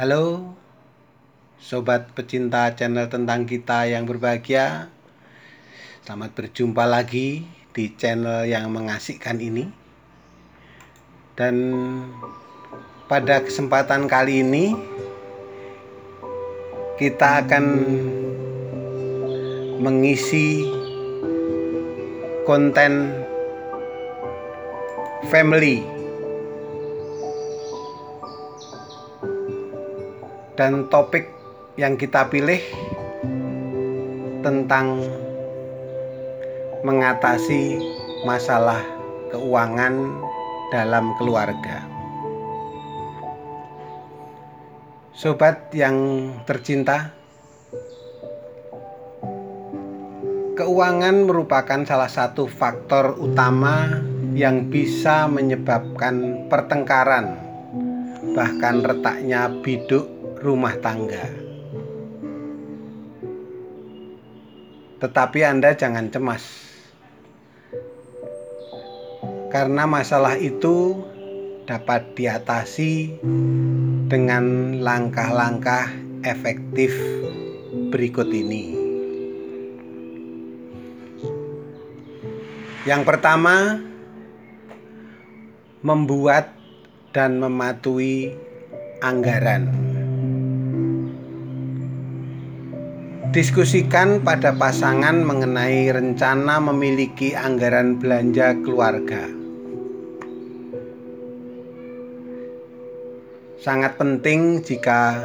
Halo Sobat pecinta channel tentang kita yang berbahagia. Selamat berjumpa lagi di channel yang mengasihkan ini. Dan pada kesempatan kali ini Kita akan mengisi konten family dan topik yang kita pilih tentang mengatasi masalah keuangan dalam keluarga. Sobat yang tercinta, keuangan merupakan salah satu faktor utama yang bisa menyebabkan pertengkaran, bahkan retaknya biduk rumah tangga. Tetapi Anda jangan cemas, karena masalah itu dapat diatasi dengan langkah-langkah efektif berikut ini. Yang pertama, membuat dan mematuhi anggaran. Diskusikan pada pasangan mengenai rencana memiliki anggaran belanja keluarga. Sangat penting jika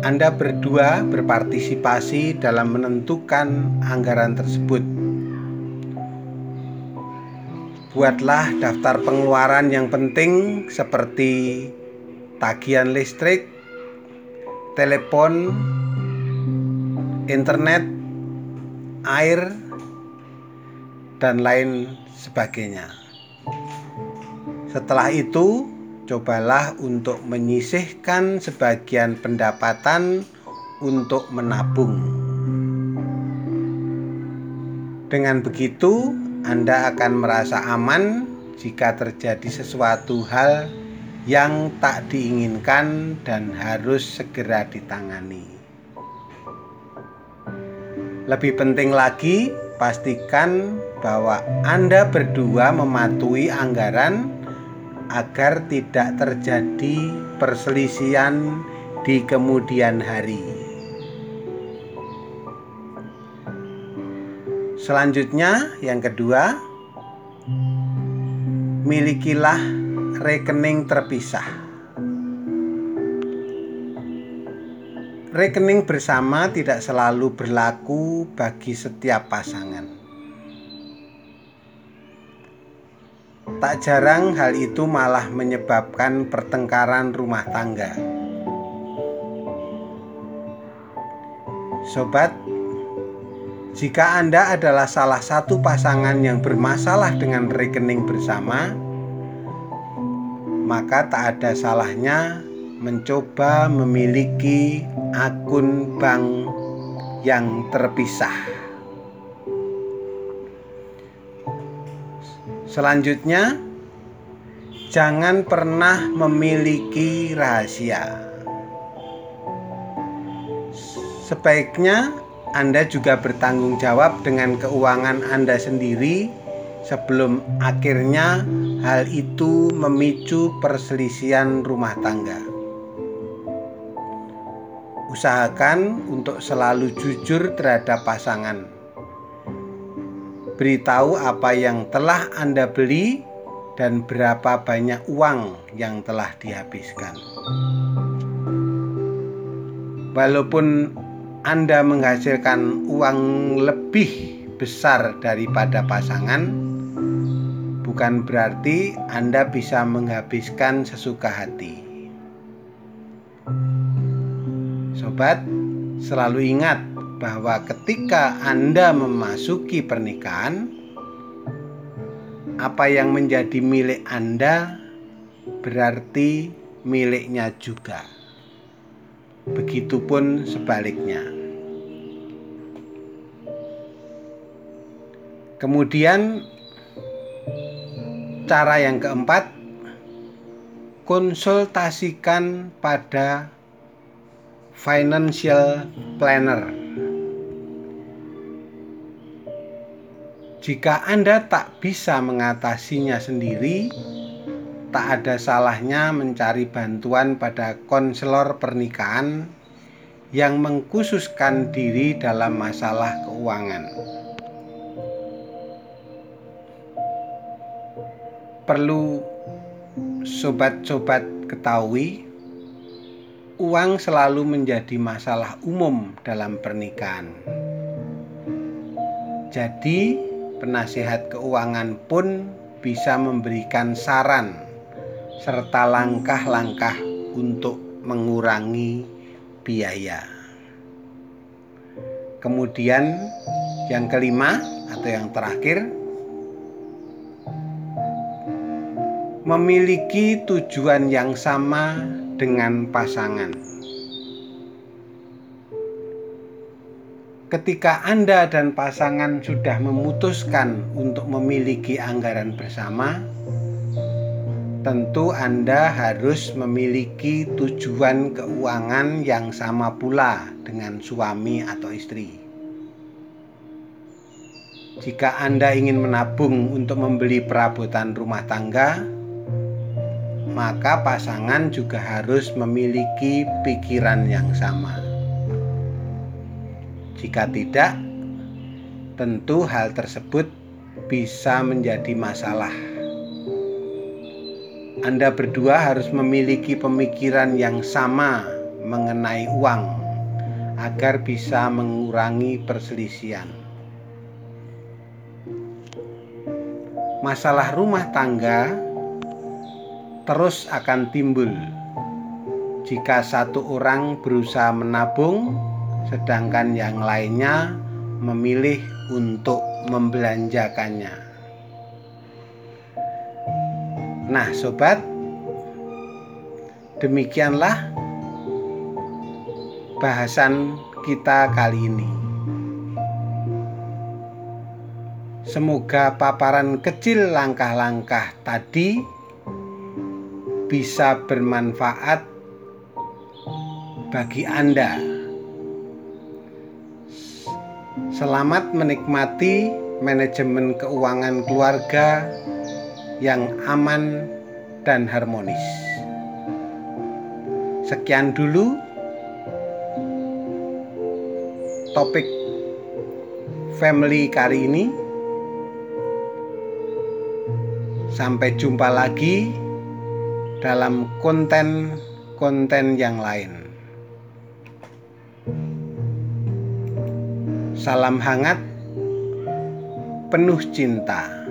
Anda berdua berpartisipasi dalam menentukan anggaran tersebut. Buatlah daftar pengeluaran yang penting seperti tagihan listrik, telepon, internet, air, dan lain sebagainya. Setelah itu, cobalah untuk menyisihkan sebagian pendapatan untuk menabung. Dengan begitu, Anda akan merasa aman jika terjadi sesuatu hal yang tak diinginkan dan harus segera ditangani. Lebih penting lagi, pastikan bahwa Anda berdua mematuhi anggaran agar tidak terjadi perselisihan di kemudian hari. Selanjutnya, yang kedua, milikilah rekening terpisah. Rekening bersama tidak selalu berlaku bagi setiap pasangan. Tak jarang hal itu malah menyebabkan pertengkaran rumah tangga. Sobat, jika Anda adalah salah satu pasangan yang bermasalah dengan rekening bersama, maka tak ada salahnya mencoba memiliki akun bank yang terpisah. Selanjutnya, jangan pernah memiliki rahasia. Sebaiknya Anda juga bertanggung jawab dengan keuangan Anda sendiri sebelum akhirnya hal itu memicu perselisihan rumah tangga. Usahakan untuk selalu jujur terhadap pasangan. Beritahu apa yang telah Anda beli dan berapa banyak uang yang telah dihabiskan. Walaupun Anda menghasilkan uang lebih besar daripada pasangan, bukan berarti Anda bisa menghabiskan sesuka hati. Sobat, selalu ingat bahwa ketika Anda memasuki pernikahan, apa yang menjadi milik Anda berarti miliknya juga. Begitupun sebaliknya. Kemudian, cara yang keempat, konsultasikan pada financial planner. Jika Anda tak bisa mengatasinya sendiri, tak ada salahnya mencari bantuan pada konselor pernikahan yang mengkhususkan diri dalam masalah keuangan. Perlu sobat-sobat ketahui, uang selalu menjadi masalah umum dalam pernikahan. Jadi, penasihat keuangan pun bisa memberikan saran serta langkah-langkah untuk mengurangi biaya. Kemudian yang kelima atau yang terakhir memiliki tujuan yang sama dengan pasangan. Ketika Anda dan pasangan sudah memutuskan untuk memiliki anggaran bersama, tentu Anda harus memiliki tujuan keuangan yang sama pula dengan suami atau istri. Jika Anda ingin menabung untuk membeli perabotan rumah tangga, maka pasangan juga harus memiliki pikiran yang sama. Jika tidak, tentu hal tersebut bisa menjadi masalah anda berdua harus memiliki pemikiran yang sama mengenai uang agar bisa mengurangi perselisihan. Masalah rumah tangga terus akan timbul jika satu orang berusaha menabung, sedangkan yang lainnya memilih untuk membelanjakannya. Nah, sobat, demikianlah bahasan kita kali ini. Semoga paparan kecil langkah-langkah tadi bisa bermanfaat bagi Anda. Selamat menikmati manajemen keuangan keluarga yang aman dan harmonis. Sekian dulu topik family kali ini. Sampai jumpa lagi dalam konten-konten yang lain. Salam hangat, penuh cinta.